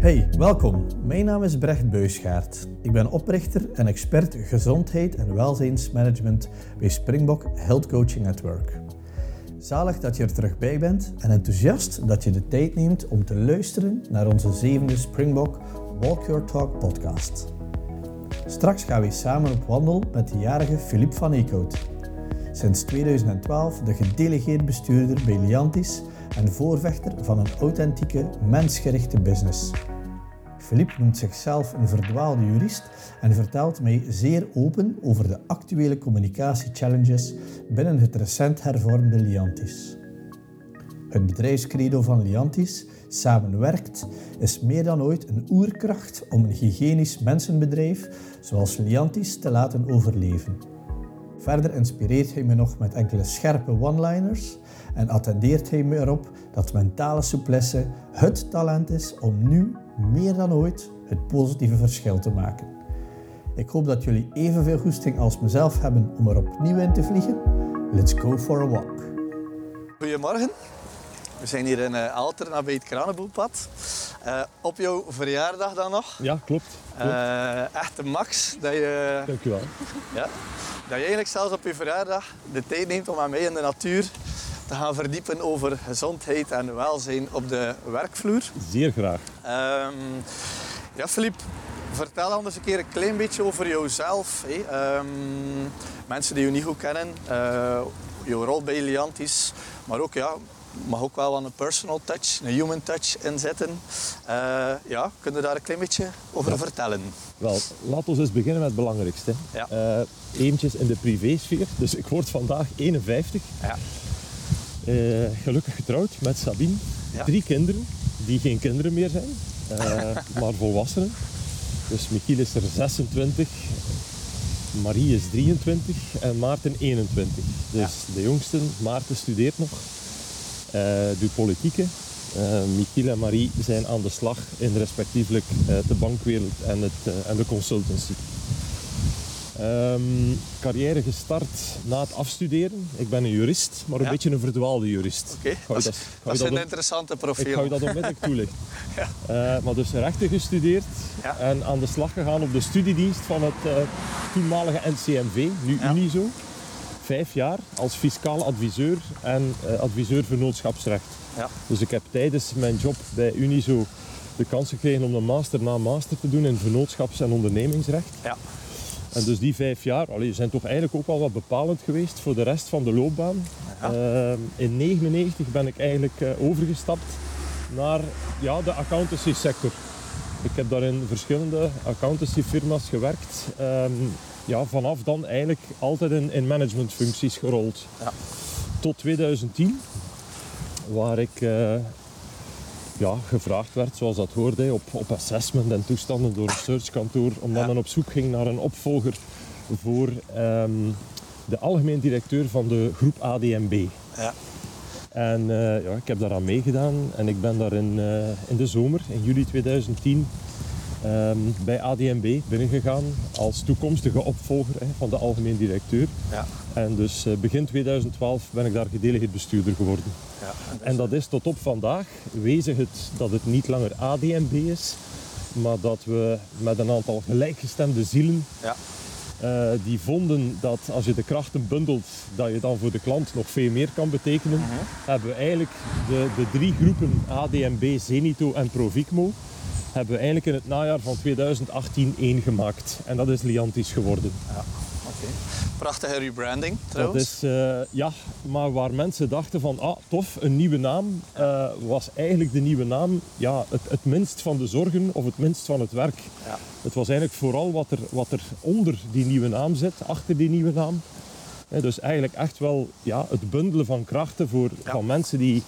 Hey, welkom. Mijn naam is Brecht Beusgaard. Ik ben oprichter en expert gezondheid en welzijnsmanagement bij Springbok Health Coaching Network. Zalig dat je er terug bij bent en enthousiast dat je de tijd neemt om te luisteren naar onze zevende Springbok Walk Your Talk podcast. Straks gaan we samen op wandel met de jarige Philippe van Eekhout. Sinds 2012 de gedelegeerd bestuurder bij Liantis en voorvechter van een authentieke, mensgerichte business. Philippe noemt zichzelf een verdwaalde jurist en vertelt mij zeer open over de actuele communicatiechallenges binnen het recent hervormde Liantis. Het bedrijfscredo van Liantis, samenwerkt, is meer dan ooit een oerkracht om een hygiënisch mensenbedrijf zoals Liantis te laten overleven. Verder inspireert hij me nog met enkele scherpe one-liners en attendeert hij me erop dat mentale souplesse het talent is om nu meer dan ooit het positieve verschil te maken. Ik hoop dat jullie evenveel goesting als mezelf hebben om er opnieuw in te vliegen. Let's go for a walk. Goedemorgen. We zijn hier in uh, Alteren bij het Kranenboelpad. Uh, op jouw verjaardag dan nog. Ja, klopt. klopt. Uh, echt de max dat je... Dankjewel. Ja, dat je eigenlijk zelfs op je verjaardag de tijd neemt om aan mij in de natuur te gaan verdiepen over gezondheid en welzijn op de werkvloer. Zeer graag. Um, ja, Filip, vertel anders een keer een klein beetje over jouzelf. Hey. Um, mensen die je niet goed kennen, uh, jouw rol bij Liantis, maar ook ja, mag ook wel een personal touch, een human touch inzetten. Uh, ja, kun je daar een klein beetje over ja. vertellen? Wel, laten we eens beginnen met het belangrijkste. Ja. Uh, eventjes in de privésfeer. Dus ik word vandaag 51. Ja. Uh, gelukkig getrouwd met Sabine. Ja. Drie kinderen, die geen kinderen meer zijn, maar volwassenen. Dus Michiel is er 26, Marie is 23 en Maarten 21. Dus Ja. de jongste, Maarten, studeert nog. Uh, doet politieke. Michiel en Marie zijn aan de slag in respectievelijk de bankwereld en, het, en de consultancy. Um, carrière gestart na het afstuderen. Ik ben een jurist, maar een Ja. beetje een verdwaalde jurist. Oké, dat, is- dat- dat een interessante Ik profiel. ga je dat onmiddellijk toelichten. Ja. Eh, maar dus rechten gestudeerd Ja. en aan de slag gegaan op de studiedienst van het eh, toenmalige NCMV, nu. Unizo. Vijf jaar als fiscaal adviseur en eh, adviseur vennootschapsrecht. Ja. Dus ik heb tijdens mijn job bij Unizo de kans gekregen om een master na master te doen in vennootschaps- en ondernemingsrecht. Ja. En dus die vijf jaar allee, zijn toch eigenlijk ook wel wat bepalend geweest voor de rest van de loopbaan. Ja. Eh, in 1999 ben ik eigenlijk eh, overgestapt naar ja, de accountancy sector. Ik heb daar in verschillende accountancyfirma's gewerkt. Ehm, ja, vanaf dan eigenlijk altijd in, in managementfuncties gerold. Ja. Tot 2010, waar ik eh, ja, gevraagd werd, zoals dat hoorde, op, op assessment en toestanden door een searchkantoor, omdat Ja. men op zoek ging naar een opvolger voor ehm, de algemeen directeur van de groep ADMB. Ja. En eh, ja, ik heb daaraan meegedaan en ik ben daar in, eh, in de zomer, in juli 2010, ehm, bij ADMB binnengegaan als toekomstige opvolger hè, van de algemeen directeur. Ja. En dus eh, begin 2012 ben ik daar gedelegeerd bestuurder geworden. Ja. En dat is tot op vandaag, wezen het dat het niet langer ADMB is, maar dat we met een aantal gelijkgestemde zielen Ja. eh, die vonden dat als je de krachten bundelt, dat je dan voor de klant nog veel meer kan betekenen, Mhm. hebben we eigenlijk de, de drie groepen ADMB, Zenito en Provicmo, hebben we eigenlijk in het najaar van 2018 één gemaakt. En dat is Liantis geworden. Prachtige rebranding Dat trouwens. is, eh, ja, maar waar mensen dachten van, ah, tof, een nieuwe naam, eh, was eigenlijk de nieuwe naam ja, het, het minst van de zorgen of het minst van het werk. Ja. Het was eigenlijk vooral wat er, wat er onder die nieuwe naam zit, achter die nieuwe naam. Dus eigenlijk echt wel ja, het bundelen van krachten voor, Ja. van mensen die,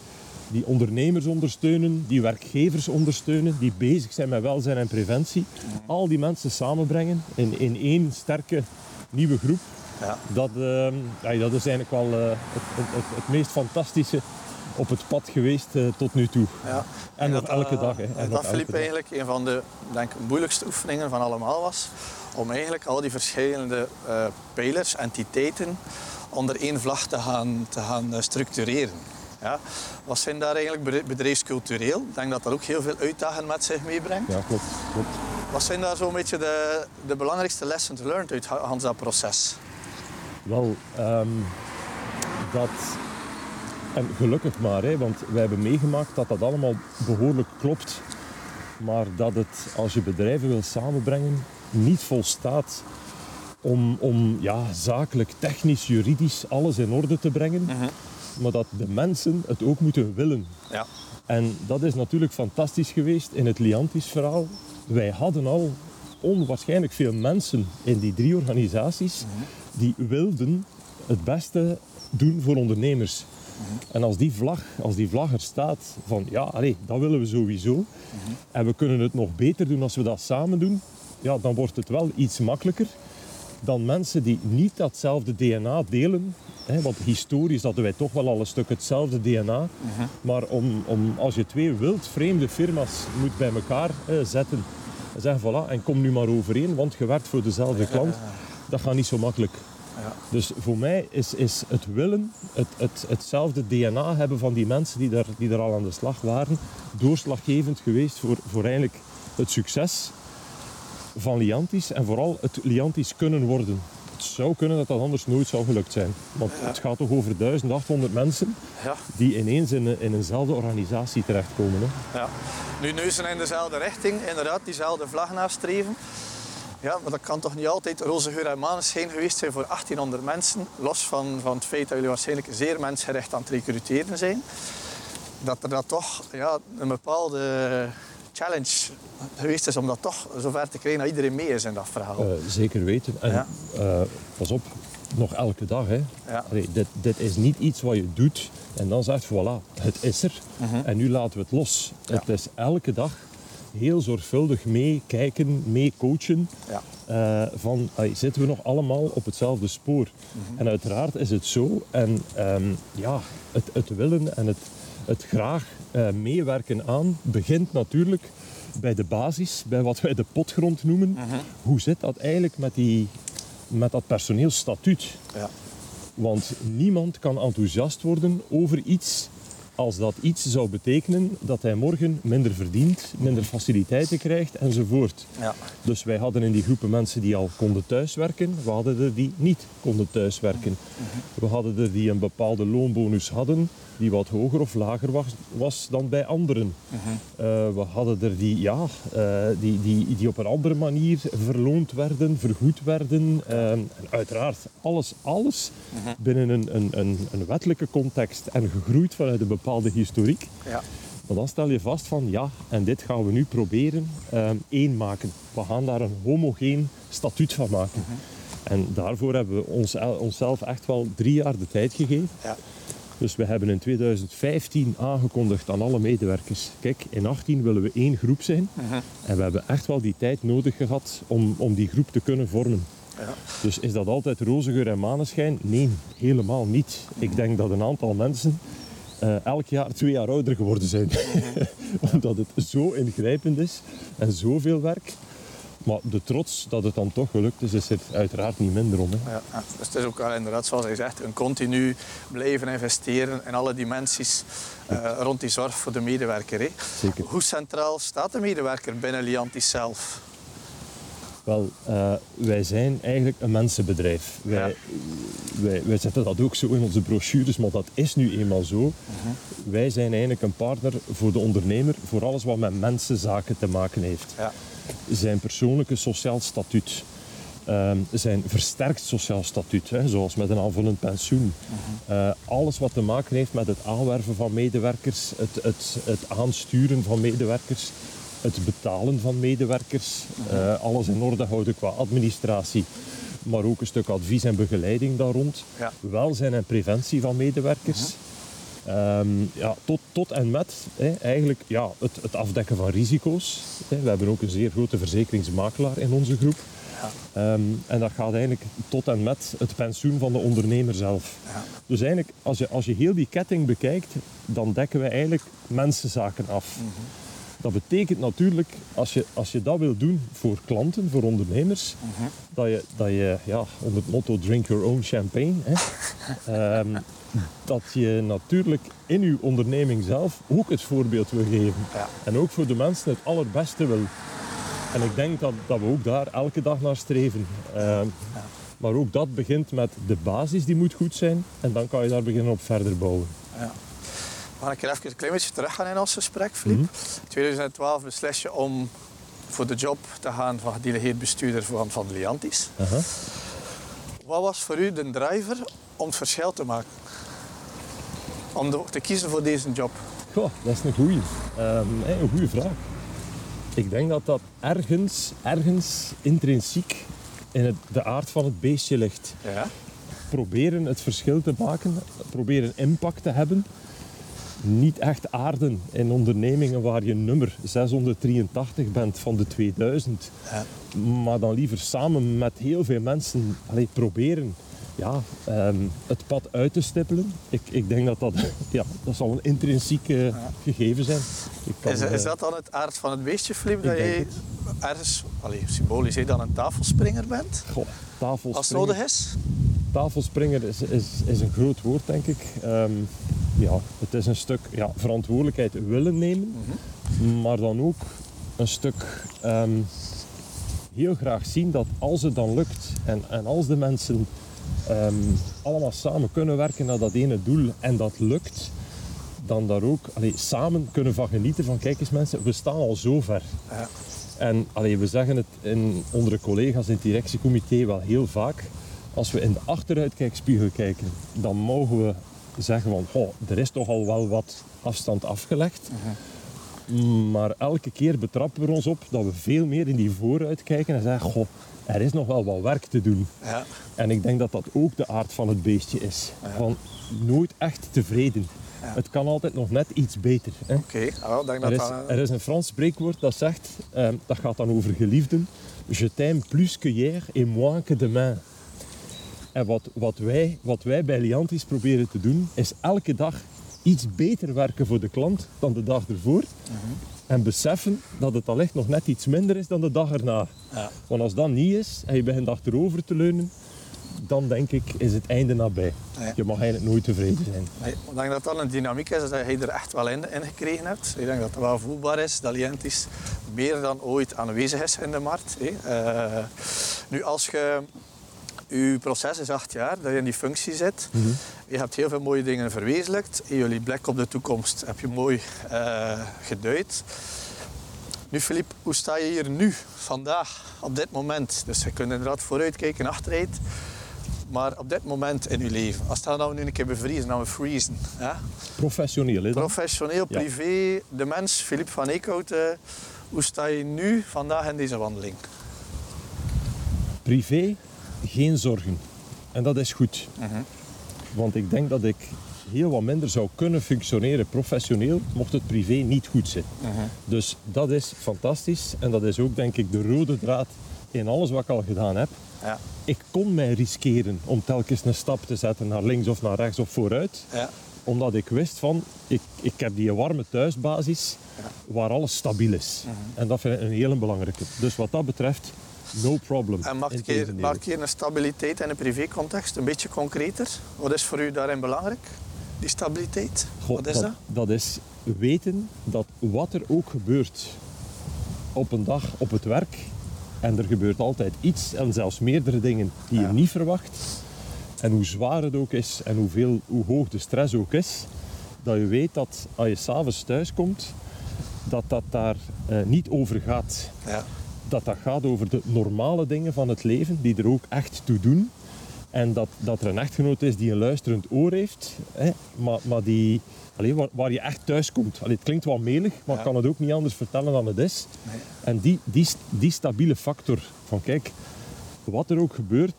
die ondernemers ondersteunen, die werkgevers ondersteunen, die bezig zijn met welzijn en preventie. Al die mensen samenbrengen in, in één sterke nieuwe groep. Ja. Dat, ehm, ja, dat is eigenlijk wel eh, het, het, meest fantastische op het pad geweest eh, tot nu toe. Ja. En dat, elke eh, dag. Hè. en dat elke Filip eigenlijk een van de denk, moeilijkste oefeningen van allemaal was. Om eigenlijk al die verschillende pijlers, entiteiten, onder één vlag te gaan, te gaan structureren. Ja. Wat zijn daar eigenlijk bedrijfscultureel? Ik denk dat dat ook heel veel uitdagingen met zich meebrengt. Ja, klopt. klopt. Wat zijn daar zo'n beetje de, de belangrijkste lessons learned uit Hans dat proces? Wel, ehm, dat... En gelukkig maar, hè, want wij hebben meegemaakt dat dat allemaal behoorlijk klopt. Maar dat het, als je bedrijven wil samenbrengen, niet volstaat om, om ja, zakelijk, technisch, juridisch alles in orde te brengen. Mhm. Maar dat de mensen het ook moeten willen. Ja. En dat is natuurlijk fantastisch geweest in het Liantis-verhaal. Wij hadden al onwaarschijnlijk veel mensen in die drie organisaties die wilden het beste doen voor ondernemers. En als die, vlag, als die vlag er staat van ja, allee, dat willen we sowieso. En we kunnen het nog beter doen als we dat samen doen. Ja, dan wordt het wel iets makkelijker dan mensen die niet datzelfde DNA delen. Hè, want historisch hadden wij toch wel al een stuk hetzelfde DNA. Maar om, om, als je twee wild vreemde firma's moet bij elkaar zetten en zeggen voilà, en kom nu maar overeen, want je werkt voor dezelfde klant, dat gaat niet zo makkelijk. Ja. Dus voor mij is, is het willen, het, het, hetzelfde DNA hebben van die mensen die daar, die al aan de slag waren, doorslaggevend geweest voor, voor eigenlijk het succes van Liantis en vooral het Liantis kunnen worden. Het zou kunnen dat dat anders nooit zou gelukt zijn. Want het gaat toch over 1800 mensen Ja. die ineens in, in eenzelfde organisatie terechtkomen. Hè. Ja. Nu neuzen in dezelfde richting, inderdaad, diezelfde vlag nastreven. Ja, maar dat kan toch niet altijd roze geur en maneschijn geweest zijn voor 1800 mensen. Los van, van het feit dat jullie waarschijnlijk zeer mensgericht aan het recruteren zijn. Dat er dat toch ja, een bepaalde challenge geweest is om dat toch zover te krijgen dat iedereen mee is in dat verhaal. Eh, zeker weten. En Ja. eh, pas op, nog elke dag. Hè. Ja. Allee, dit, dit is niet iets wat je doet en dan zegt voilà, het is er. En nu laten we het los. Mhm. Ja. Het is elke dag heel zorgvuldig meekijken, mee coachen. Ja. Eh, van allee, zitten we nog allemaal op hetzelfde spoor? Mhm. En uiteraard is het zo. En ehm, ja, het, het willen en het, het graag eh, meewerken aan begint natuurlijk bij de basis, bij wat wij de potgrond noemen. Mhm. Hoe zit dat eigenlijk met, die, met dat personeelsstatuut? Ja. Want niemand kan enthousiast worden over iets als dat iets zou betekenen dat hij morgen minder verdient, minder faciliteiten krijgt enzovoort. Ja. Dus wij hadden in die groepen mensen die al konden thuiswerken, we hadden er die niet konden thuiswerken. We hadden er die een bepaalde loonbonus hadden, die wat hoger of lager was, was dan bij anderen. Eh, we hadden er die, ja, eh, die, die, die op een andere manier verloond werden, vergoed werden. Eh, en uiteraard alles, alles binnen een, een, een, een wettelijke context en gegroeid vanuit een bepaalde historiek. Ja. Maar dan stel je vast van ja, en dit gaan we nu proberen ehm, één maken. We gaan daar een homogeen statuut van maken. En daarvoor hebben we ons, onszelf echt wel drie jaar de tijd gegeven. Ja. Dus we hebben in 2015 aangekondigd aan alle medewerkers. Kijk, in 2018 willen we één groep zijn. En we hebben echt wel die tijd nodig gehad om, om die groep te kunnen vormen. Ja. Dus is dat altijd roze geur en maneschijn? Nee, helemaal niet. Ik denk dat een aantal mensen eh, elk jaar twee jaar ouder geworden zijn. Omdat het zo ingrijpend is en zoveel werk. Maar de trots dat het dan toch gelukt is, is er uiteraard niet minder om. Hè. Ja, ja. Dus het is ook wel inderdaad, zoals hij zegt, een continu blijven investeren in alle dimensies eh, rond die zorg voor de medewerker. Hè. Zeker. Hoe centraal staat de medewerker binnen Liantis zelf? Wel, eh, wij zijn eigenlijk een mensenbedrijf. Wij, Ja. wij, wij zetten dat ook zo in onze brochures, maar dat is nu eenmaal zo. Wij zijn eigenlijk een partner voor de ondernemer voor alles wat met mensenzaken te maken heeft. Ja. Zijn persoonlijke sociaal statuut, ehm, zijn versterkt sociaal statuut, hè, zoals met een aanvullend pensioen. Eh, alles wat te maken heeft met het aanwerven van medewerkers, het, het, het aansturen van medewerkers, het betalen van medewerkers, eh, alles in orde houden qua administratie, maar ook een stuk advies en begeleiding daar rond. Ja. Welzijn en preventie van medewerkers. Ehm, ja, tot, tot en met hè, eigenlijk ja, het, het afdekken van risico's. Hè. We hebben ook een zeer grote verzekeringsmakelaar in onze groep. Ehm, en dat gaat eigenlijk tot en met het pensioen van de ondernemer zelf. Ja. Dus eigenlijk, als je, als je heel die ketting bekijkt, dan dekken we eigenlijk mensenzaken af. Dat betekent natuurlijk, als je, als je dat wil doen voor klanten, voor ondernemers, dat je, dat je ja, onder het motto drink your own champagne, hè, ehm, dat je natuurlijk in je onderneming zelf ook het voorbeeld wil geven. Ja. En ook voor de mensen het allerbeste wil. En ik denk dat, dat we ook daar elke dag naar streven. Ehm, Maar ook dat begint met de basis, die moet goed zijn. En dan kan je daar beginnen op verder bouwen. Ja. We gaan een keer even een klein beetje teruggaan in ons gesprek, Filip. In 2012 beslis je om voor de job te gaan van gedelegeerd bestuurder van, van Liantis. Wat was voor u de driver om het verschil te maken? Om de- te kiezen voor deze job? Goh, dat is een goeie. Ehm, een goede vraag. Ik denk dat dat ergens, ergens intrinsiek in het, de aard van het beestje ligt. Ja. Proberen het verschil te maken, proberen impact te hebben. Niet echt aarden in ondernemingen waar je nummer 683 bent van de 2000. Ja. Maar dan liever samen met heel veel mensen proberen ja, ehm, het pad uit te stippelen. Ik, ik denk dat dat, ja, dat zal een intrinsiek gegeven zijn. Ik kan, Is, is eh, dat dan het aard van het beestje, Filip? Dat je ergens, allee, symbolisch, hè, dan een tafelspringer bent? goh, tafelspringer, Als het nodig is? tafelspringer is, is, is een groot woord, denk ik. Ehm, ja, het is een stuk ja, verantwoordelijkheid willen nemen, maar dan ook een stuk ehm, heel graag zien dat als het dan lukt en, en als de mensen ehm, allemaal samen kunnen werken naar dat ene doel en dat lukt, dan daar ook allee, samen kunnen van genieten van kijk eens mensen, we staan al zo ver. Ja. En allee, we zeggen het in, onder de collega's in het directiecomité wel heel vaak. Als we in de achteruitkijkspiegel kijken, dan mogen we zeggen van, "Goh, er is toch al wel wat afstand afgelegd. Maar elke keer betrappen we ons op dat we veel meer in die vooruit kijken en zeggen, goh, er is nog wel wat werk te doen. Ja. En ik denk dat dat ook de aard van het beestje is. Van nooit echt tevreden. Het kan altijd nog net iets beter. Oké, ah, ik denk dat Er is, dat... er is een Frans spreekwoord dat zegt, ehm, dat gaat dan over geliefden. Je t'aime plus que hier et moins que demain. En wat, wat, wij, wat wij bij Liantis proberen te doen, is elke dag iets beter werken voor de klant dan de dag ervoor. En beseffen dat het allicht nog net iets minder is dan de dag erna. Ja. Want als dat niet is en je begint achterover te leunen, dan denk ik is het einde nabij. Nee. Je mag eigenlijk nooit tevreden zijn. Nee, ik denk dat dat een dynamiek is dat je er echt wel in, in gekregen hebt. Ik denk dat het wel voelbaar is dat Lientis meer dan ooit aanwezig is in de markt. hè. Eh, nu, als je... Uw proces is acht jaar dat je in die functie zit. Je hebt heel veel mooie dingen verwezenlijkt. In jullie blik op de toekomst heb je mooi eh, geduid. Nu, Filip, hoe sta je hier nu, vandaag, op dit moment? Dus je kunt inderdaad vooruitkijken, achteruit. Maar op dit moment in uw leven, als dat nou nu een keer bevriezen, dan we freezen. Ja? Professioneel, hè? dan? Professioneel, privé, de mens, Filip van Eekhout, hoe sta je nu vandaag in deze wandeling? Privé, geen zorgen. En dat is goed. Mhm. Want ik denk dat ik heel wat minder zou kunnen functioneren professioneel, mocht het privé niet goed zijn. Dus dat is fantastisch. En dat is ook, denk ik, de rode draad in alles wat ik al gedaan heb. Ja, Ik kon mij riskeren om telkens een stap te zetten naar links of naar rechts of vooruit. ja, Omdat ik wist van, ik, ik heb die warme thuisbasis waar alles stabiel is. Mhm. En dat vind ik een hele belangrijke. Dus wat dat betreft, no problem. En mag ik hier, ik een stabiliteit in een privécontext een beetje concreter? Wat is voor u daarin belangrijk, die stabiliteit? Wat is dat? Dat is weten dat wat er ook gebeurt op een dag op het werk, en er gebeurt altijd iets en zelfs meerdere dingen die Ja. je niet verwacht, en hoe zwaar het ook is en hoeveel, hoe hoog de stress ook is, dat je weet dat als je s'avonds thuis komt, dat dat daar eh, niet over gaat. Ja, Dat dat gaat over de normale dingen van het leven, die er ook echt toe doen. En dat, dat er een echtgenoot is die een luisterend oor heeft, hè, maar, maar die, allee, waar, waar je echt thuis komt. Allee, het klinkt wat melig, maar ik Ja. kan het ook niet anders vertellen dan het is. Nee. En die, die, die stabiele factor van kijk, wat er ook gebeurt,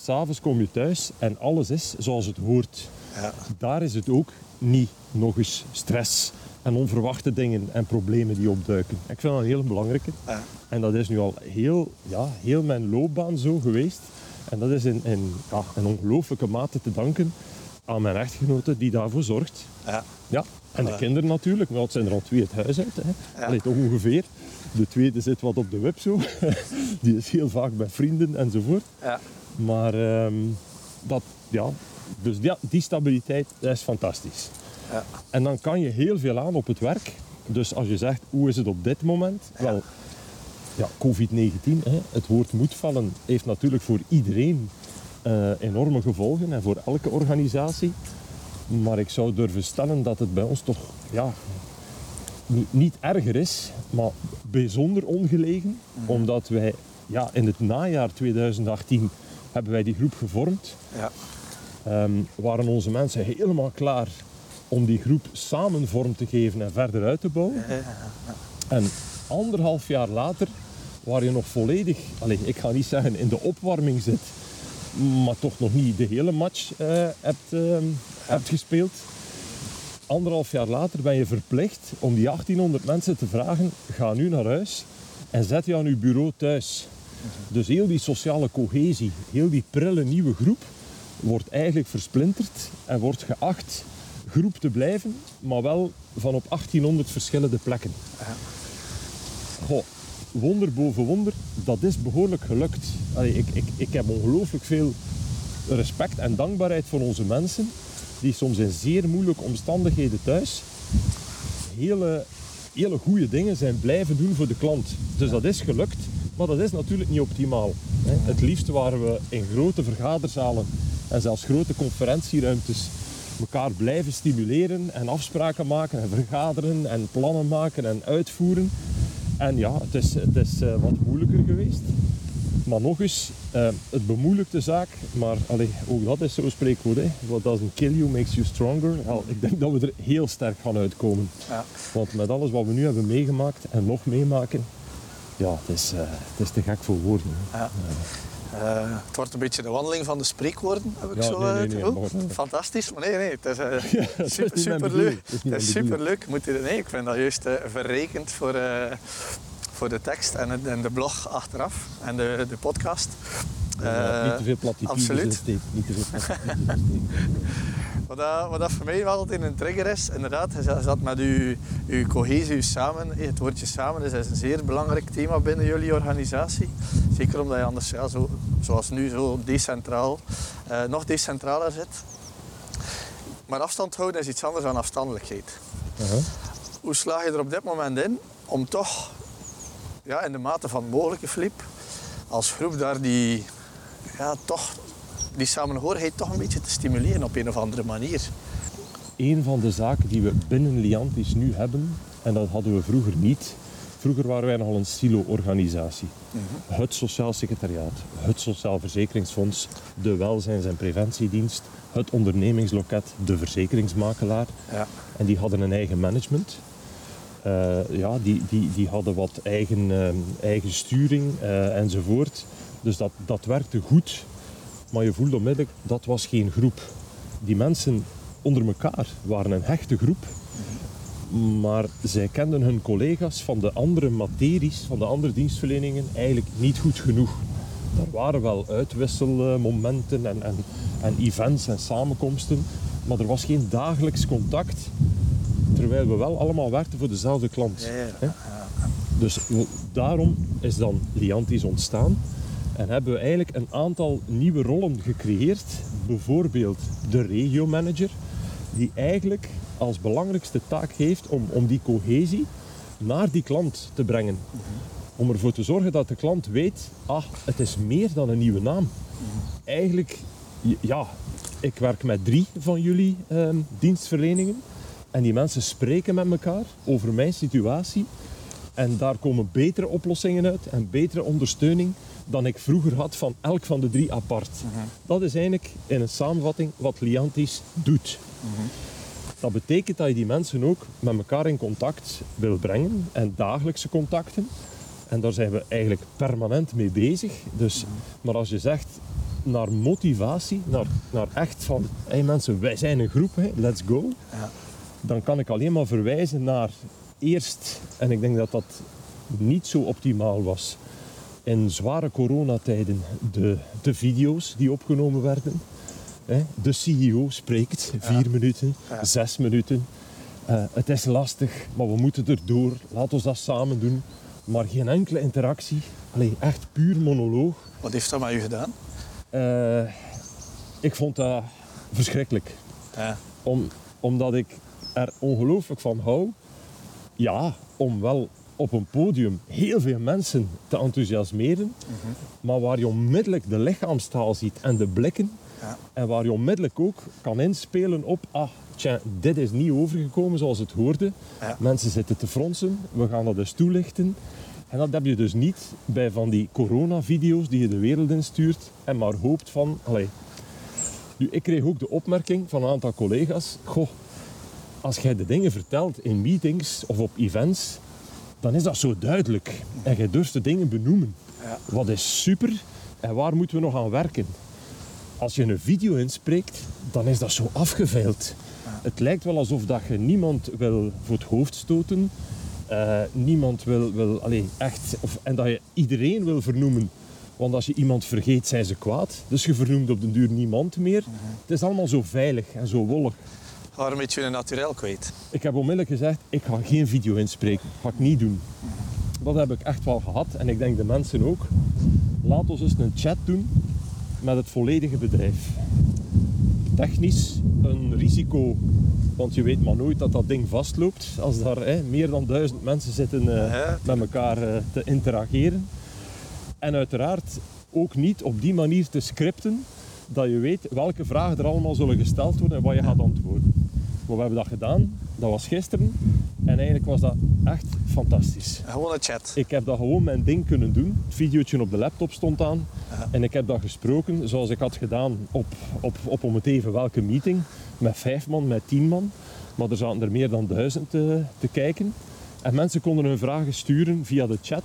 s'avonds kom je thuis en alles is zoals het hoort. ja, Daar is het ook niet nog eens stress en onverwachte dingen en problemen die opduiken. Ik vind dat een heel belangrijke. ja. En dat is nu al heel, ja, heel mijn loopbaan zo geweest. En dat is in, in, ja, in ongelooflijke mate te danken aan mijn echtgenote die daarvoor zorgt. ja. Ja, en de kinderen natuurlijk, want het zijn er al twee het huis uit. Hè. Ja. Allee, toch ongeveer. De tweede zit wat op de web zo. Die is heel vaak bij vrienden enzovoort. ja. Maar ehm, dat, ja, Dus ja, die stabiliteit, dat is fantastisch. Ja. En dan kan je heel veel aan op het werk. Dus als je zegt, hoe is het op dit moment? Wel, ja, COVID-19, hè, het woord moet vallen, heeft natuurlijk voor iedereen eh, enorme gevolgen en voor elke organisatie. Maar ik zou durven stellen dat het bij ons toch ja, niet, niet erger is, maar bijzonder ongelegen. Omdat wij ja, in het najaar 2018 hebben wij die groep gevormd. Ja. Ehm, waren onze mensen helemaal klaar om die groep samen vorm te geven en verder uit te bouwen. En anderhalf jaar later, waar je nog volledig, allez, ik ga niet zeggen in de opwarming zit, maar toch nog niet de hele match eh, hebt, ehm, hebt gespeeld. Anderhalf jaar later ben je verplicht om die 1800 mensen te vragen, ga nu naar huis en zet je aan uw bureau thuis. Dus heel die sociale cohesie, heel die prille nieuwe groep, wordt eigenlijk versplinterd en wordt geacht groep te blijven, maar wel van op 1800 verschillende plekken. Goh, wonder boven wonder, dat is behoorlijk gelukt. Ik, ik, ik heb ongelooflijk veel respect en dankbaarheid voor onze mensen, die soms in zeer moeilijke omstandigheden thuis hele, hele goede dingen zijn blijven doen voor de klant. Dus dat is gelukt, maar dat is natuurlijk niet optimaal. hè. Het liefst waren we in grote vergaderzalen en zelfs grote conferentieruimtes elkaar blijven stimuleren en afspraken maken en vergaderen en plannen maken en uitvoeren. En ja, het is, het is eh, wat moeilijker geweest. Maar nog eens, eh, het bemoeilijkt de zaak, maar allee, ook dat is zo'n spreekwoord. hè. What doesn't kill you makes you stronger. Ik denk dat we er heel sterk gaan uitkomen. Ja. Want met alles wat we nu hebben meegemaakt en nog meemaken, ja, het is, eh, het is te gek voor woorden. Ja. Eh, het wordt een beetje de wandeling van de spreekwoorden, heb ik Ja, zo nee, nee, het nee, gevoel. maar- Fantastisch, maar nee, nee, het is eh, dat is super, super leuk. Dat is Het is super leuk. Moet je, nee, ik vind dat juist eh, verrekend voor, eh, voor de tekst en, het- en de blog achteraf en de, de podcast. Ja, Eh, niet te veel platitudes absoluut. Niet te veel. Wat dat, wat dat voor mij wel altijd een trigger is, inderdaad, is dat- dat met uw, uw cohesie, uw samen, eh, het woordje samen is, is een zeer belangrijk thema binnen jullie organisatie. Zeker omdat je anders, ja, zo, zoals nu, zo decentraal, eh, nog decentraler zit. Maar afstand houden is iets anders dan afstandelijkheid. Aha. Hoe sla je er op dit moment in om toch, ja, in de mate van het mogelijke, Filip, als groep daar die, ja, toch, die samenhorigheid toch een beetje te stimuleren op een of andere manier? Een van de zaken die we binnen Liantis nu hebben, en dat hadden we vroeger niet. Vroeger waren wij nogal een silo-organisatie. Het Sociaal Secretariaat, het Sociaal Verzekeringsfonds, de Welzijns- en Preventiedienst, het ondernemingsloket, de verzekeringsmakelaar. Ja. En die hadden een eigen management. Eh, ja, die, die, die hadden wat eigen, eh, eigen sturing eh, enzovoort. Dus dat, dat werkte goed. Maar je voelde onmiddellijk, dat was geen groep. Die mensen onder elkaar waren een hechte groep. Maar zij kenden hun collega's van de andere materies, van de andere dienstverleningen, eigenlijk niet goed genoeg. Er waren wel uitwisselmomenten en, en, en events en samenkomsten, maar er was geen dagelijks contact. Terwijl we wel allemaal werkten voor dezelfde klant. Ja, ja. hè. Dus daarom is dan Liantis ontstaan. En hebben we eigenlijk een aantal nieuwe rollen gecreëerd. Bijvoorbeeld de regiomanager, die eigenlijk als belangrijkste taak heeft om, om die cohesie naar die klant te brengen. Om ervoor te zorgen dat de klant weet, ah, het is meer dan een nieuwe naam. Eigenlijk, ja, ik werk met drie van jullie ehm, dienstverleningen. En die mensen spreken met elkaar over mijn situatie. En daar komen betere oplossingen uit en betere ondersteuning dan ik vroeger had van elk van de drie apart. Dat is eigenlijk in een samenvatting wat Liantis doet. Dat betekent dat je die mensen ook met elkaar in contact wil brengen en dagelijkse contacten. En daar zijn we eigenlijk permanent mee bezig. Dus, maar als je zegt naar motivatie, naar, naar echt van hey mensen, wij zijn een groep, hè, let's go. Dan kan ik alleen maar verwijzen naar eerst, en ik denk dat dat niet zo optimaal was, in zware coronatijden de, de video's die opgenomen werden. De CEO spreekt vier minuten, Ja. zes minuten. Eh, het is lastig, maar we moeten erdoor. Laat ons dat samen doen. Maar geen enkele interactie. Allee, echt puur monoloog. Wat heeft dat met u gedaan? Eh, ik vond dat verschrikkelijk. Ja. Om, omdat ik er ongelooflijk van hou. Ja, om wel op een podium heel veel mensen te enthousiasmeren. Maar waar je onmiddellijk de lichaamstaal ziet en de blikken. Ja. En waar je onmiddellijk ook kan inspelen op... Ah, tja, dit is niet overgekomen zoals het hoorde. Ja. Mensen zitten te fronsen. We gaan dat eens toelichten. En dat heb je dus niet bij van die coronavideo's die je de wereld instuurt. En maar hoopt van... Allee. Nu, ik kreeg ook de opmerking van een aantal collega's. Goh, als jij de dingen vertelt in meetings of op events, dan is dat zo duidelijk. En jij durft de dingen benoemen. Ja. Wat is super en waar moeten we nog aan werken? Als je een video inspreekt, dan is dat zo afgeveild. Het lijkt wel alsof dat je niemand wil voor het hoofd stoten. Eh, niemand wil, wil allee, echt, of, en dat je iedereen wil vernoemen. Want als je iemand vergeet, zijn ze kwaad. Dus je vernoemt op den duur niemand meer. Het is allemaal zo veilig en zo wollig. Ga een beetje je naturel kwijt. Ik heb onmiddellijk gezegd, ik ga geen video inspreken. ga ik niet doen. Dat heb ik echt wel gehad. En ik denk de mensen ook. Laat ons eens een chat doen met het volledige bedrijf. Technisch een risico, want je weet maar nooit dat dat ding vastloopt. Als daar hè, meer dan duizend mensen zitten eh, met elkaar eh, te interageren. En uiteraard ook niet op die manier te scripten dat je weet welke vragen er allemaal zullen gesteld worden en wat je gaat antwoorden. Maar we hebben dat gedaan, dat was gisteren. En eigenlijk was dat echt fantastisch. Gewoon een chat. Ik heb dat gewoon mijn ding kunnen doen. Het videootje op de laptop stond aan. En ik heb dat gesproken zoals ik had gedaan op, op, op om het even welke meeting. Met vijf man, met tien man. Maar er zaten er meer dan duizend te, te kijken. En mensen konden hun vragen sturen via de chat.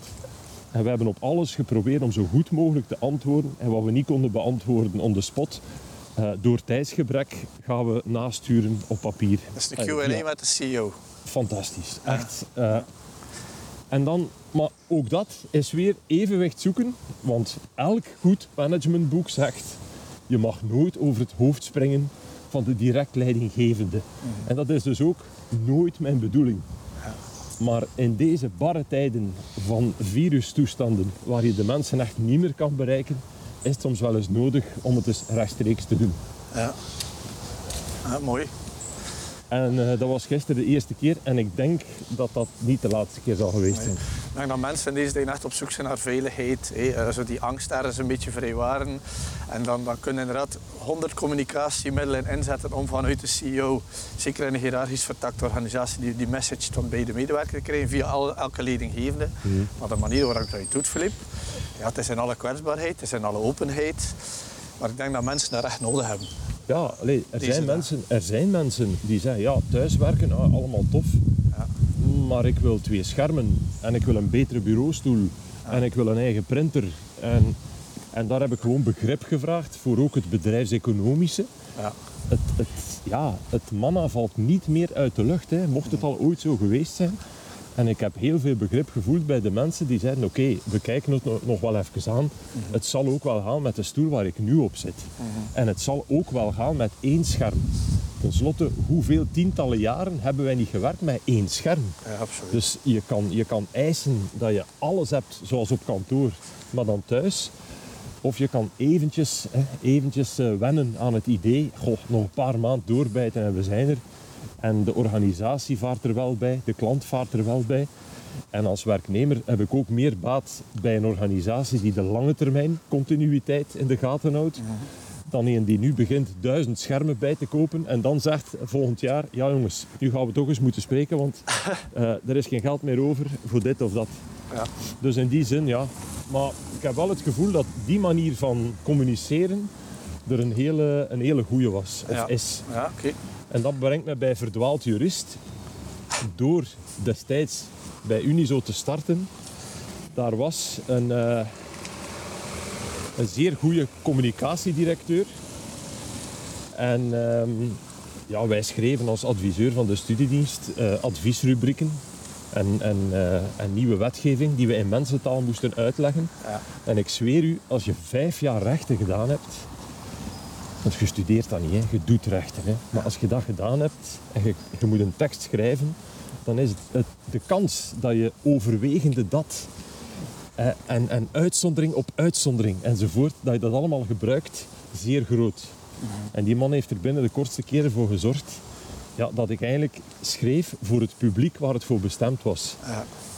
En we hebben op alles geprobeerd om zo goed mogelijk te antwoorden. En wat we niet konden beantwoorden on the spot, eh, door tijdsgebrek gaan we nasturen op papier. Dat is de Eh, Q&A ja met de CEO. fantastisch. Echt. eh, en dan, maar ook dat is weer evenwicht zoeken. Want elk goed managementboek zegt: je mag nooit over het hoofd springen van de direct leidinggevende. En dat is dus ook nooit mijn bedoeling. Maar in deze barre tijden van virustoestanden, waar je de mensen echt niet meer kan bereiken, is het soms wel eens nodig om het eens rechtstreeks te doen. Ja. ja mooi. En eh, dat was gisteren de eerste keer en ik denk dat dat niet de laatste keer zal geweest zijn. Ik denk dat mensen in deze dagen echt op zoek zijn naar veiligheid. Hé. Eh, Zo die angst ergens een beetje vrijwaren. En dan, dan kunnen inderdaad honderd communicatiemiddelen inzetten om vanuit de CEO, zeker in een hiërarchisch vertakte organisatie, die, die message dan bij de medewerker te krijgen via alle, elke leidinggevende. Maar de manier waarop je het doet, Filip, ja, het is in alle kwetsbaarheid, het is in alle openheid. Maar ik denk dat mensen dat echt nodig hebben. Ja, allee, er, Deze zijn dag. mensen, er zijn mensen die zeggen, ja, thuiswerken, ah, allemaal tof. Ja. Maar ik wil twee schermen en ik wil een betere bureaustoel en ik wil een eigen printer. En, en daar heb ik gewoon begrip gevraagd voor ook het bedrijfseconomische. Ja. Het, het, ja, het manna valt niet meer uit de lucht, hè, mocht het al ooit zo geweest zijn. En ik heb heel veel begrip gevoeld bij de mensen die zeiden, oké, we kijken het nog- wel even aan. Het zal ook wel gaan met de stoel waar ik nu op zit. En het zal ook wel gaan met één scherm. Ten slotte, hoeveel tientallen jaren hebben wij niet gewerkt met één scherm? Ja, absoluut. Dus je kan, je kan eisen dat je alles hebt zoals op kantoor, maar dan thuis. Of je kan eventjes, hè, eventjes eh, wennen aan het idee, goh, nog een paar maanden doorbijten en we zijn er. En de organisatie vaart er wel bij, de klant vaart er wel bij. En als werknemer heb ik ook meer baat bij een organisatie die de lange termijn continuïteit in de gaten houdt. Dan een die nu begint duizend schermen bij te kopen en dan zegt volgend jaar, ja jongens, nu gaan we toch eens moeten spreken, want eh, er is geen geld meer over voor dit of dat. Ja. Dus in die zin, ja. Maar ik heb wel het gevoel dat die manier van communiceren er een hele, een hele goede was, of Ja. is. Ja, oké. En dat brengt me bij verdwaald jurist. Door destijds bij Unizo te starten, daar was een, eh, een zeer goede communicatiedirecteur. En ehm, ja, wij schreven als adviseur van de studiedienst eh, adviesrubrieken en, en, eh, en nieuwe wetgeving die we in mensentaal moesten uitleggen. Ja. En ik zweer u, als je vijf jaar rechten gedaan hebt, want je studeert dat niet, hè. je doet rechten. Hè. Maar als je dat gedaan hebt en je, je moet een tekst schrijven, dan is het, het- de kans dat je overwegende dat eh, en, en uitzondering op uitzondering enzovoort, dat je dat allemaal gebruikt, zeer groot. En die man heeft er binnen de kortste keren voor gezorgd ja, dat ik eigenlijk schreef voor het publiek waar het voor bestemd was.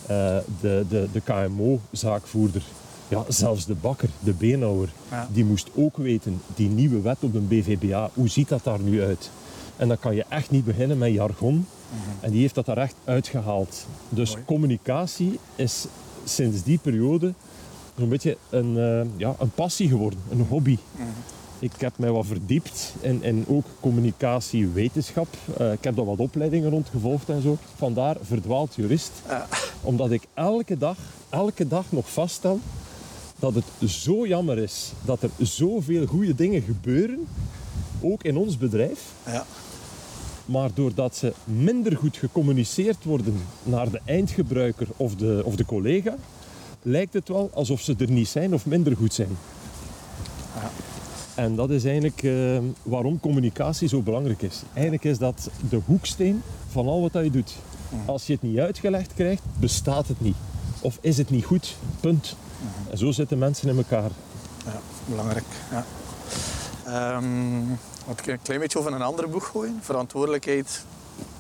Eh, de, de, de KMO-zaakvoerder, ja, zelfs de bakker, de beenhouwer, Ja. die moest ook weten, die nieuwe wet op de BVBA, hoe ziet dat daar nu uit? En dan kan je echt niet beginnen met jargon. En die heeft dat daar echt uitgehaald. Dus Mooi. communicatie is sinds die periode zo'n beetje een, eh, ja, een passie geworden, een hobby. Ik heb mij wat verdiept in, in ook communicatiewetenschap. Eh, ik heb daar wat opleidingen rond gevolgd en zo. Vandaar verdwaald jurist. Omdat ik elke dag, elke dag nog vaststel dat het zo jammer is dat er zoveel goede dingen gebeuren, ook in ons bedrijf. Ja. Maar doordat ze minder goed gecommuniceerd worden naar de eindgebruiker of de, of de collega, lijkt het wel alsof ze er niet zijn of minder goed zijn. Ja. En dat is eigenlijk eh, waarom communicatie zo belangrijk is. Eigenlijk is dat de hoeksteen van al wat dat je doet. Als je het niet uitgelegd krijgt, bestaat het niet. Of is het niet goed, punt. En zo zitten mensen in elkaar. Ja, belangrijk. Ja. Ehm, wat ik een klein beetje over een ander boek gooien. Verantwoordelijkheid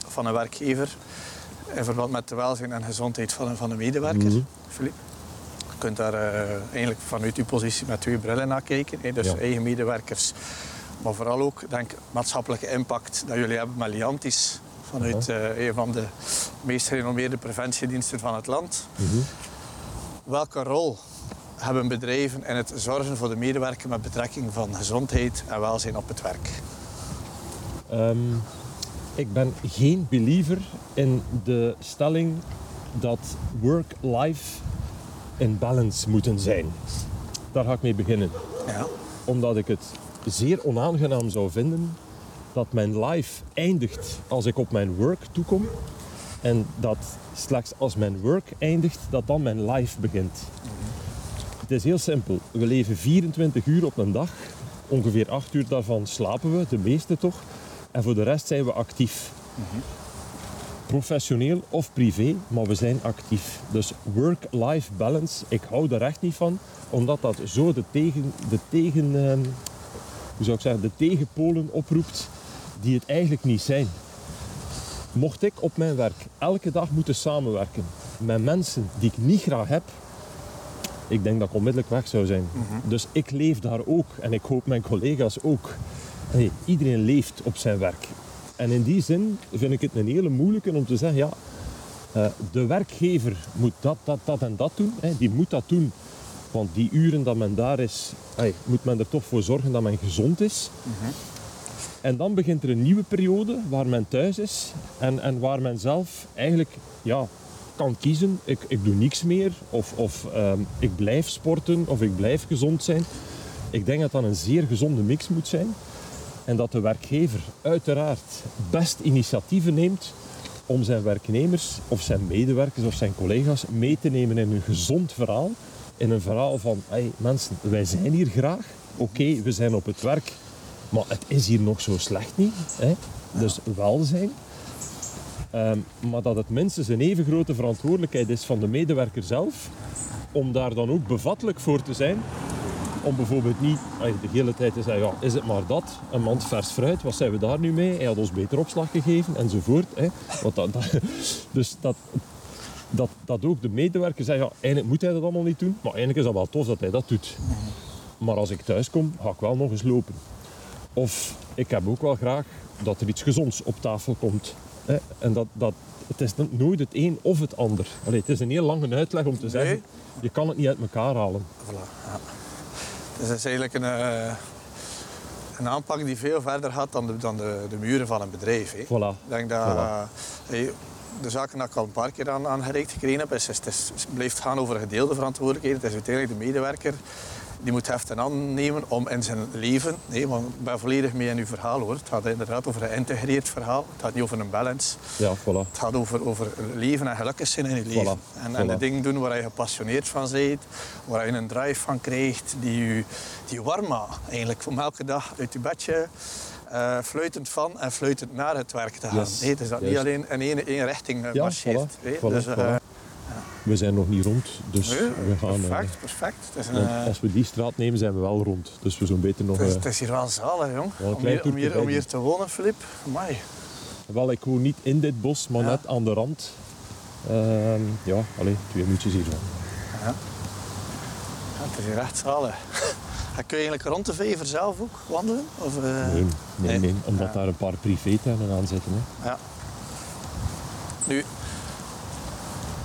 van een werkgever in verband met de welzijn en gezondheid van een, van een medewerker. Mhm. Filip. Je kunt daar eh, eigenlijk vanuit uw positie met twee brillen naar kijken. hè. Dus Ja. eigen medewerkers, maar vooral ook denk, maatschappelijke impact dat jullie hebben met Liantis. Vanuit eh, een van de meest gerenommeerde preventiediensten van het land. Welke rol hebben bedrijven in het zorgen voor de medewerker met betrekking van gezondheid en welzijn op het werk? Ehm, ik ben geen believer in de stelling dat work-life in balance moeten zijn. Daar ga ik mee beginnen. Ja. Omdat ik het zeer onaangenaam zou vinden dat mijn life eindigt als ik op mijn work toekom. En dat slechts als mijn work eindigt, dat dan mijn life begint. Het is heel simpel. We leven 24 uur op een dag. Ongeveer 8 uur daarvan slapen we, de meeste toch. En voor de rest zijn we actief. Professioneel of privé, maar we zijn actief. Dus work-life balance, ik hou daar echt niet van. Omdat dat zo de tegen, de tegen ehm, hoe zou ik zeggen, de tegenpolen oproept die het eigenlijk niet zijn. Mocht ik op mijn werk elke dag moeten samenwerken met mensen die ik niet graag heb, ik denk dat ik onmiddellijk weg zou zijn. Dus ik leef daar ook en ik hoop mijn collega's ook. Nee, iedereen leeft op zijn werk. En in die zin vind ik het een hele moeilijke om te zeggen, ja, eh, de werkgever moet dat, dat, dat en dat doen. Die moet dat doen. Want die uren dat men daar is, moet men er toch voor zorgen dat men gezond is. En dan begint er een nieuwe periode waar men thuis is en, en waar men zelf eigenlijk ja, kan kiezen. Ik, ik doe niks meer of, of ehm, ik blijf sporten of ik blijf gezond zijn. Ik denk dat dat een zeer gezonde mix moet zijn. En dat de werkgever uiteraard best initiatieven neemt om zijn werknemers of zijn medewerkers of zijn collega's mee te nemen in een gezond verhaal. In een verhaal van, hey, mensen, wij zijn hier graag. Oké, we zijn op het werk, maar het is hier nog zo slecht niet. Hè? Dus welzijn. Ehm, maar dat het minstens een even grote verantwoordelijkheid is van de medewerker zelf om daar dan ook bevattelijk voor te zijn. Om bijvoorbeeld niet de hele tijd te zeggen, ja, is het maar dat, een mand vers fruit, wat zijn we daar nu mee? Hij had ons beter opslag gegeven, enzovoort. Hè. Want dat- dus dat, dat, dat ook de medewerker zegt, ja, eigenlijk moet hij dat allemaal niet doen, maar eigenlijk is dat wel tof dat hij dat doet. Maar als ik thuis kom, ga ik wel nog eens lopen. Of ik heb ook wel graag dat er iets gezonds op tafel komt. Hè. En dat, dat, het is nooit het een of het ander. Allee, het is een heel lange uitleg om te zeggen, je kan het niet uit elkaar halen. Voilà, ja. Dus het is eigenlijk een, eh, een aanpak die veel verder gaat dan de, dan de, de muren van een bedrijf. Hè. Voilà. Ik denk dat Voilà. eh, hey, de zaken die ik al een paar keer aan, aan gereikt gekregen heb, is, is, het, is- het blijft gaan over gedeelde verantwoordelijkheden. Het is uiteindelijk de medewerker die moet heft en aannemen om in zijn leven, nee, want ik ben volledig mee in uw verhaal hoor. Het gaat inderdaad over een geïntegreerd verhaal. Het gaat niet over een balance. Ja, voilà. Het gaat over, over leven en gelukkig zijn in je leven. Voilà, En, en de dingen doen waar je gepassioneerd van bent, waar je een drive van krijgt, die je, die je warm maakt. Eigenlijk om elke dag uit je bedje eh, fluitend van en fluitend naar het werk te gaan. Yes, Nee, dus dat niet alleen in één, één richting eh, Ja, marcheert. voilà, dus, eh. We zijn nog niet rond. Dus Nee, we gaan... eh, perfect, perfect. Het is, een, eh, als we die straat nemen, zijn we wel rond. Dus we zo'n beter nog... het, is, eh, het is hier wel zalig, jong. Wel om, hier, om, hier, om hier te wonen, Filip. Amai. Wel, ik woon niet in dit bos, maar Ja. net aan de rand. Ehm, ja, alleen twee minuutjes hiervan. Ja. Ja, het is hier echt zalig. Kun je eigenlijk rond de Vever zelf ook wandelen? Of, eh, Nee, nee, nee. nee, omdat Ja. daar een paar privétuinen aan zitten. Hè. Ja. Nu,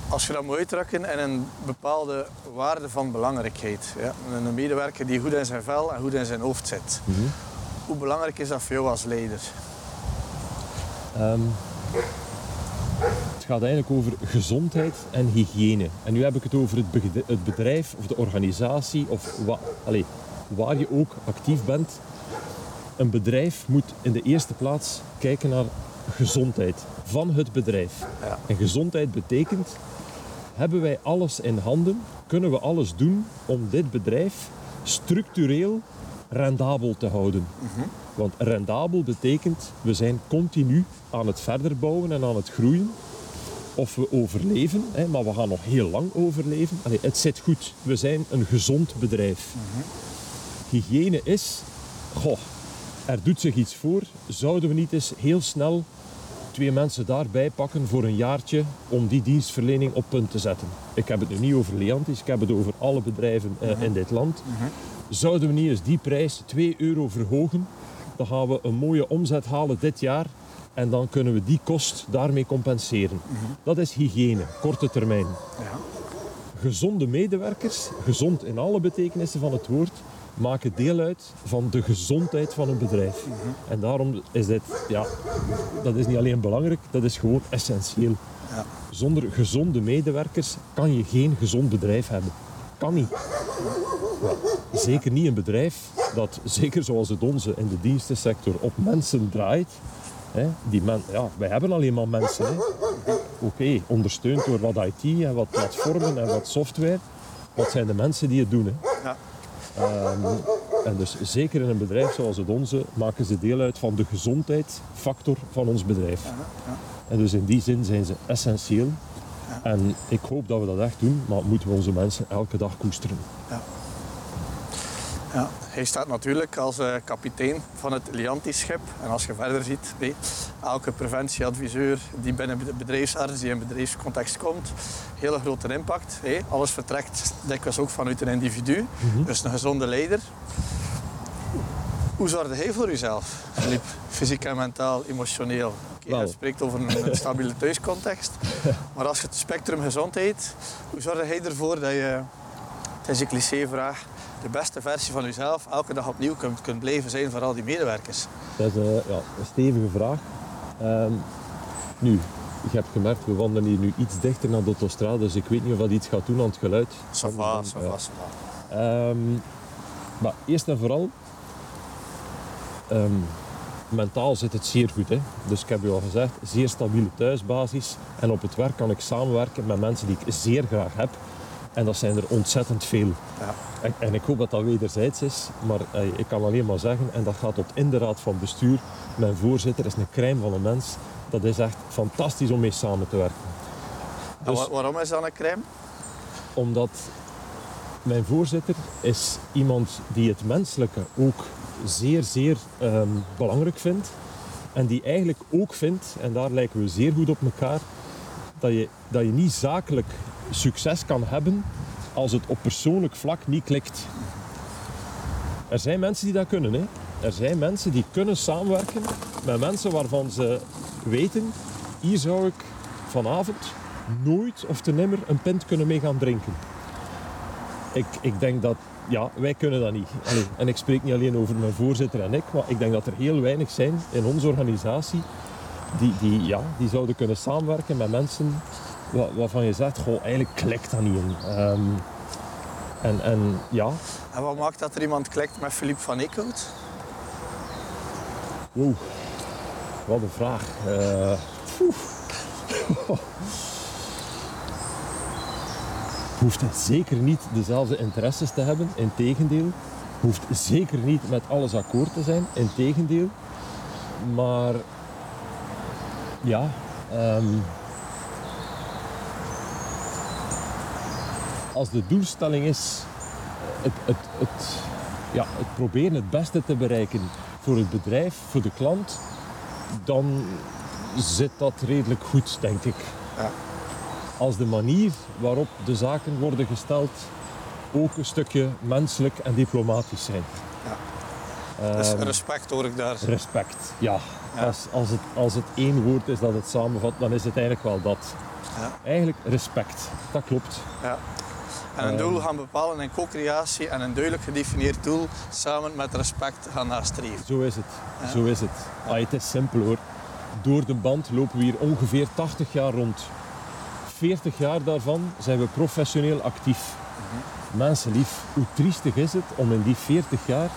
als je dat moet uitdrukken in een bepaalde waarde van belangrijkheid. Ja? Een medewerker die goed in zijn vel en goed in zijn hoofd zit. Mhm. Hoe belangrijk is dat voor jou als leider? Ehm, het gaat eigenlijk over gezondheid en hygiëne. En nu heb ik het over het bedrijf of de organisatie of wa- allee, waar je ook actief bent. Een bedrijf moet in de eerste plaats kijken naar gezondheid van het bedrijf. Ja. En gezondheid betekent, hebben wij alles in handen, kunnen we alles doen om dit bedrijf structureel rendabel te houden. Want rendabel betekent, we zijn continu aan het verder bouwen en aan het groeien. Of we overleven, hè, maar we gaan nog heel lang overleven. Het zit goed. We zijn een gezond bedrijf. Hygiëne is, goh, er doet zich iets voor. Zouden we niet eens heel snel twee mensen daarbij pakken voor een jaartje om die dienstverlening op punt te zetten? Ik heb het nu niet over Leantis, ik heb het over alle bedrijven eh, in dit land. Zouden we niet eens die prijs 2 euro verhogen? Dan gaan we een mooie omzet halen dit jaar en dan kunnen we die kost daarmee compenseren. Dat is hygiëne, korte termijn. Ja. Gezonde medewerkers, gezond in alle betekenissen van het woord, maken deel uit van de gezondheid van een bedrijf. En daarom is dit, ja, dat is niet alleen belangrijk, dat is gewoon essentieel. Ja. Zonder gezonde medewerkers kan je geen gezond bedrijf hebben. Kan niet. Ja, Zeker niet een bedrijf dat, zeker zoals het onze in de dienstensector, op mensen draait. Hè, die men, ja, wij hebben alleen maar mensen. Oké, ondersteund door wat IT en wat platformen en wat software. Wat zijn de mensen die het doen? Hè? Ja. Ehm, en dus zeker in een bedrijf zoals het onze maken ze deel uit van de gezondheidsfactor van ons bedrijf. En dus in die zin zijn ze essentieel. En ik hoop dat we dat echt doen, maar moeten we onze mensen elke dag koesteren. Ja, hij staat natuurlijk als eh, kapitein van het Lianti-schip. En als je verder ziet, nee, elke preventieadviseur die binnen de bedrijfsarts, die in bedrijfscontext komt, hele grote impact. Alles vertrekt dikwijls ook vanuit een individu, dus een gezonde leider. Hoe zorgde hij voor uzelf, Filip? Fysiek en mentaal, emotioneel. Wel. je spreekt over een, een stabiele thuiscontext. Maar als je het spectrum gezondheid, hoe zorgde hij ervoor dat je, het is een clichévraag, de beste versie van jezelf elke dag opnieuw kunt, kunt blijven zijn voor al die medewerkers? Dat is eh, ja, een stevige vraag. Ehm, nu, je hebt gemerkt, we wandelen hier nu iets dichter naar de autostrade, dus ik weet niet of dat iets gaat doen aan het geluid. Ça va, ça Ja. va, ça va. Ehm, maar eerst en vooral, ehm, mentaal zit het zeer goed. Hè? Dus ik heb je al gezegd, zeer stabiele thuisbasis. En op het werk kan ik samenwerken met mensen die ik zeer graag heb. En dat zijn er ontzettend veel. Ja. En, en ik hoop dat dat wederzijds is. Maar eh, ik kan alleen maar zeggen, en dat gaat tot in de raad van bestuur. Mijn voorzitter is een crème van een mens. Dat is echt fantastisch om mee samen te werken. En Dus- wa- waarom is dat een crème? omdat mijn voorzitter is iemand die het menselijke ook zeer, zeer ehm, belangrijk vindt. En die eigenlijk ook vindt, en daar lijken we zeer goed op elkaar, dat je, dat je niet zakelijk succes kan hebben als het op persoonlijk vlak niet klikt. Er zijn mensen die dat kunnen. Hè? Er zijn mensen die kunnen samenwerken met mensen waarvan ze weten, hier zou ik vanavond nooit of te nimmer een pint kunnen mee gaan drinken. Ik, ik denk dat, ja, wij kunnen dat niet. Allee, en ik spreek niet alleen over mijn voorzitter en ik, maar ik denk dat er heel weinig zijn in onze organisatie die, die, ja, die zouden kunnen samenwerken met mensen waarvan je zegt, goh, eigenlijk klikt dat niet in. Ehm, en, en ja, En wat maakt dat er iemand klikt met Philippe van Eekhout? Oeh, wat een vraag. Eh. Hoeft zeker niet dezelfde interesses te hebben, integendeel. Hoeft zeker niet met alles akkoord te zijn, integendeel. Maar ja, ehm, als de doelstelling is het, het, het, ja, het proberen het beste te bereiken voor het bedrijf, voor de klant, dan zit dat redelijk goed, denk ik. Ja. Als de manier waarop de zaken worden gesteld ook een stukje menselijk en diplomatisch zijn. Ja. Dus Ehm, respect hoor ik daar. respect, ja. Ja. Als, als, het, als het één woord is dat het samenvat, dan is het eigenlijk wel dat. Ja. Eigenlijk respect, dat klopt. Ja. En een doel gaan bepalen in co-creatie en een duidelijk gedefinieerd doel samen met respect gaan nastreven. Zo is het. Zo is het. Ah, het is simpel hoor. Door de band lopen we hier ongeveer 80 jaar rond. 40 jaar daarvan zijn we professioneel actief. Mensen lief, hoe triestig is het om in die 40 jaar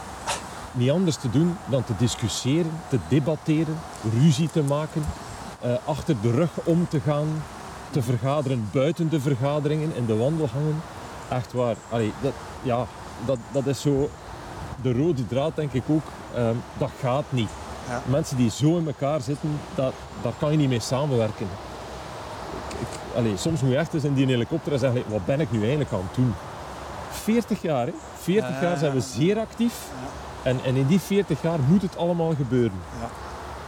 niet anders te doen dan te discussiëren, te debatteren, ruzie te maken, eh, achter de rug om te gaan, te vergaderen buiten de vergaderingen, in de wandelgangen. Echt waar. Allee, dat, ja, dat, dat is zo de rode draad, denk ik ook. Ehm, dat gaat niet. Ja. Mensen die zo in elkaar zitten, dat, daar kan je niet mee samenwerken. Ik, ik, allee, soms moet je echt eens in die helikopter en zeggen, wat ben ik nu eigenlijk aan het doen? 40 jaar, hè? 40 Ja, jaar zijn we zeer actief. En, en in die 40 jaar moet het allemaal gebeuren. Ja.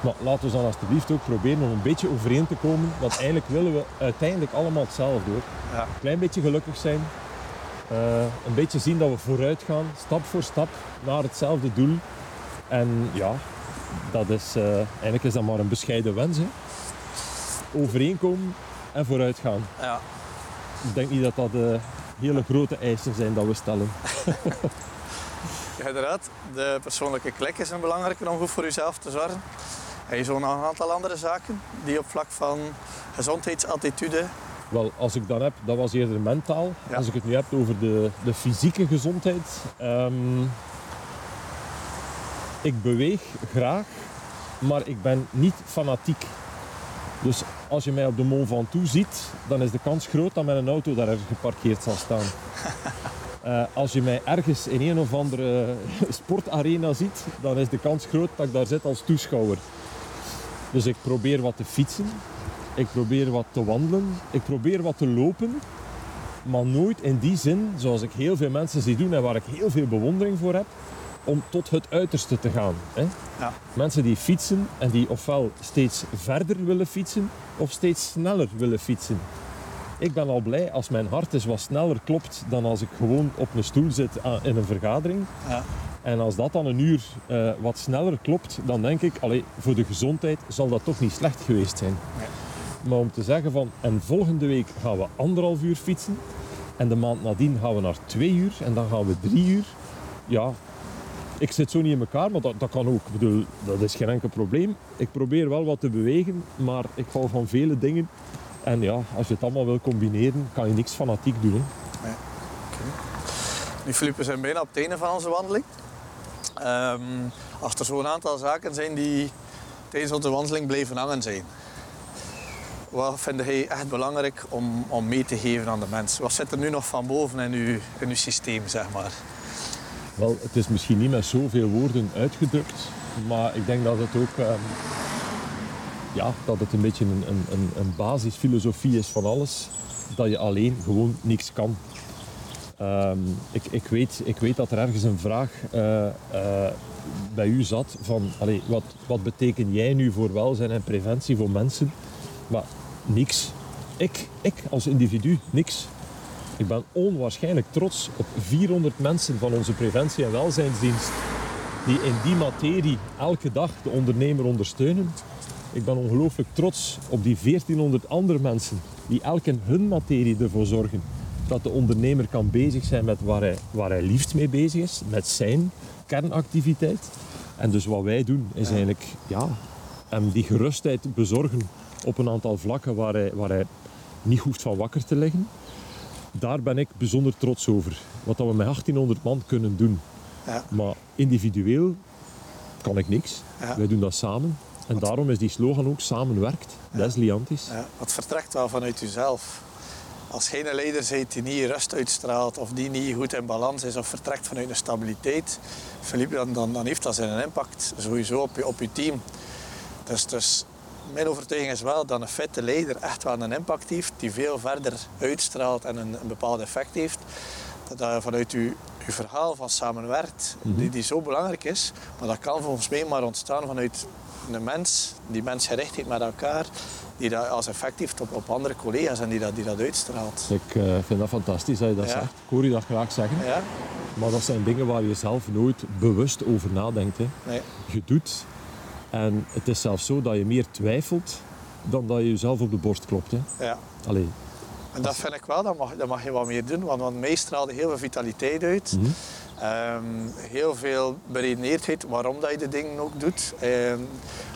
Maar laten we dan alsjeblieft ook proberen om een beetje overeen te komen. Want eigenlijk willen we uiteindelijk allemaal hetzelfde hoor. Ja. Een klein beetje gelukkig zijn. Eh, een beetje zien dat we vooruit gaan, stap voor stap, naar hetzelfde doel. En ja, dat is, eh, eigenlijk is dat maar een bescheiden wens. Hè. Overeenkomen en vooruit gaan. Ja. Ik denk niet dat dat de hele grote eisen zijn dat we stellen. Ja, inderdaad, de persoonlijke klik is een belangrijke om goed voor jezelf te zorgen. Heb je een aantal andere zaken die op vlak van gezondheidsattitude. Wel, als ik dan heb, dat was eerder mentaal. Ja. Als ik het nu heb over de, de fysieke gezondheid. ehm, ik beweeg graag, maar ik ben niet fanatiek. Dus als je mij op de Mont Ventoux ziet, dan is de kans groot dat mijn auto daar ergens geparkeerd zal staan. Eh, als je mij ergens in een of andere sportarena ziet, dan is de kans groot dat ik daar zit als toeschouwer. Dus ik probeer wat te fietsen, ik probeer wat te wandelen, ik probeer wat te lopen, maar nooit in die zin zoals ik heel veel mensen zie doen en waar ik heel veel bewondering voor heb, om tot het uiterste te gaan. Hè? Ja. Mensen die fietsen en die ofwel steeds verder willen fietsen of steeds sneller willen fietsen. Ik ben al blij als mijn hart eens wat sneller klopt dan als ik gewoon op een stoel zit aan- in een vergadering. Ja. En als dat dan een uur eh, wat sneller klopt, dan denk ik, allee, voor de gezondheid zal dat toch niet slecht geweest zijn. Nee. Maar om te zeggen van, en volgende week gaan we anderhalf uur fietsen. En de maand nadien gaan we naar twee uur. En dan gaan we drie uur. Ja, ik zit zo niet in elkaar, maar dat, dat kan ook. Ik bedoel, dat is geen enkel probleem. Ik probeer wel wat te bewegen, maar ik hou van vele dingen. En ja, als je het allemaal wil combineren, kan je niks fanatiek doen. hè. Nu, Filip, we zijn bijna op het einde van onze wandeling. Ehm, als er zo'n aantal zaken zijn die tijdens onze wandeling blijven hangen zijn. Wat vind jij echt belangrijk om, om mee te geven aan de mensen? Wat zit er nu nog van boven in uw, in uw systeem, zeg maar? Wel, het is misschien niet met zoveel woorden uitgedrukt, maar ik denk dat het ook ehm, ja, dat het een beetje een, een, een, een basisfilosofie is van alles. Dat je alleen gewoon niks kan. Ehm, ik, ik, weet, ik weet dat er ergens een vraag eh, eh, bij u zat van allee, wat, wat betekent jij nu voor welzijn en preventie voor mensen? Maar niks. Ik, ik als individu, niks. Ik ben onwaarschijnlijk trots op 400 mensen van onze preventie- en welzijnsdienst die in die materie elke dag de ondernemer ondersteunen. Ik ben ongelooflijk trots op die 1400 andere mensen die elk in hun materie ervoor zorgen dat de ondernemer kan bezig zijn met waar hij, waar hij liefst mee bezig is, met zijn kernactiviteit. En dus wat wij doen is eigenlijk ja, hem die gerustheid bezorgen op een aantal vlakken waar hij, waar hij niet hoeft van wakker te liggen. Daar ben ik bijzonder trots over. Wat dat we met 1800 man kunnen doen. Ja. Maar individueel kan ik niks. Ja. Wij doen dat samen. En daarom is die slogan ook samen werkt. Dat is Liantis. Ja, het vertrekt wel vanuit jezelf. Als jij een leider bent die niet rust uitstraalt of die niet goed in balans is of vertrekt vanuit een stabiliteit, Philippe, dan, dan, dan heeft dat zijn impact sowieso op je, op je team. Dus, dus mijn overtuiging is wel dat een fitte leider echt wel een impact heeft die veel verder uitstraalt en een, een bepaald effect heeft. Dat dat vanuit uw, uw verhaal van samenwerkt, die, die zo belangrijk is, maar dat kan volgens mij maar ontstaan vanuit een mens die mensgerichtheid met elkaar, die dat als effect heeft op, op andere collega's en die dat, die dat uitstraalt. Ik eh, vind dat fantastisch dat je dat Ja. zegt. Ik hoor je dat graag zeggen. Ja? Maar dat zijn dingen waar je zelf nooit bewust over nadenkt. Hè. Nee. Je doet. En het is zelfs zo dat je meer twijfelt dan dat je jezelf op de borst klopt. Hè. Ja. Allee, En dat vind ik wel, dat mag, dat mag je wat meer doen, want, want mij straalde heel veel vitaliteit uit. Mhm. Ehm, heel veel beredeneerdheid waarom dat je de dingen ook doet. Ehm,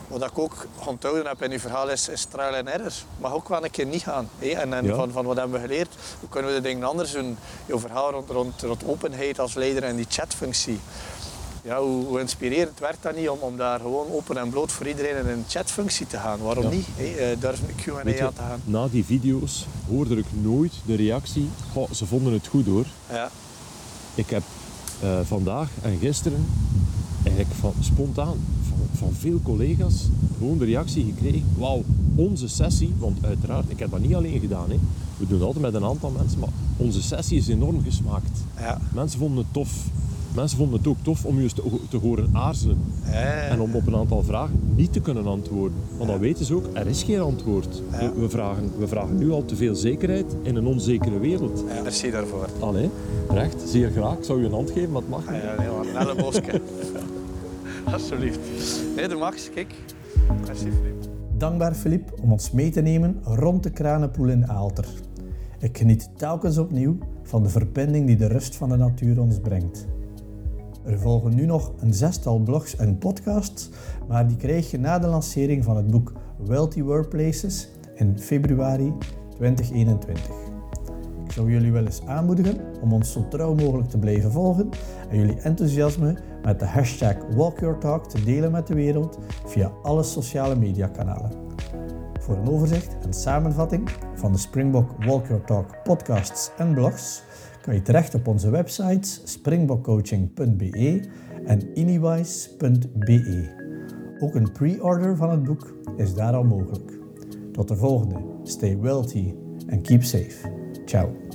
wat ik ook onthouden heb in uw verhaal is, is trial and error. Mag ook wel een keer niet gaan. En, en Ja. van, van wat hebben we geleerd? Hoe kunnen we de dingen anders doen? Jouw verhaal rond, rond, rond openheid als leider en die chatfunctie. Ja, hoe, hoe inspirerend werkt dat niet om, om daar gewoon open en bloot voor iedereen in een chatfunctie te gaan? Waarom Ja. niet? hè? Eh, durf een Q&A je, aan te gaan. na die video's hoorde ik nooit de reactie. "Goh, ze vonden het goed hoor. Ja. Ik heb eh, vandaag en gisteren eigenlijk van, spontaan van, van veel collega's gewoon de reactie gekregen. Wauw, onze sessie, want uiteraard, ik heb dat niet alleen gedaan. Hè. We doen het altijd met een aantal mensen, maar onze sessie is enorm gesmaakt. Ja. Mensen vonden het tof. Mensen vonden het ook tof om je eens te, te horen aarzelen. Ja. En om op een aantal vragen niet te kunnen antwoorden. Want dan weten ze ook, er is geen antwoord. Ja. We, we, vragen, we vragen nu al te veel zekerheid in een onzekere wereld. Ja, merci daarvoor. Allee, recht, zeer graag. Ik zou je een hand geven, maar het mag Ah, niet. ja, nee, maar een elleboogje. Alsjeblieft. Nee, de max, kijk. Merci, Filip. Dankbaar Filip om ons mee te nemen rond de kranenpoel in Aalter. Ik geniet telkens opnieuw van de verbinding die de rust van de natuur ons brengt. Er volgen nu nog een zestal blogs en podcasts, maar die krijg je na de lancering van het boek Wealthy Workplaces in februari 2021. Ik zou jullie wel eens aanmoedigen om ons zo trouw mogelijk te blijven volgen en jullie enthousiasme met de hashtag WalkYourTalk te delen met de wereld via alle sociale mediakanalen. Voor een overzicht en samenvatting van de Springbok Walk Your Talk podcasts en blogs kan je terecht op onze websites springbokcoaching.be en inywise.be. Ook een pre-order van het boek is daar al mogelijk. Tot de volgende. Stay wealthy and keep safe. Ciao.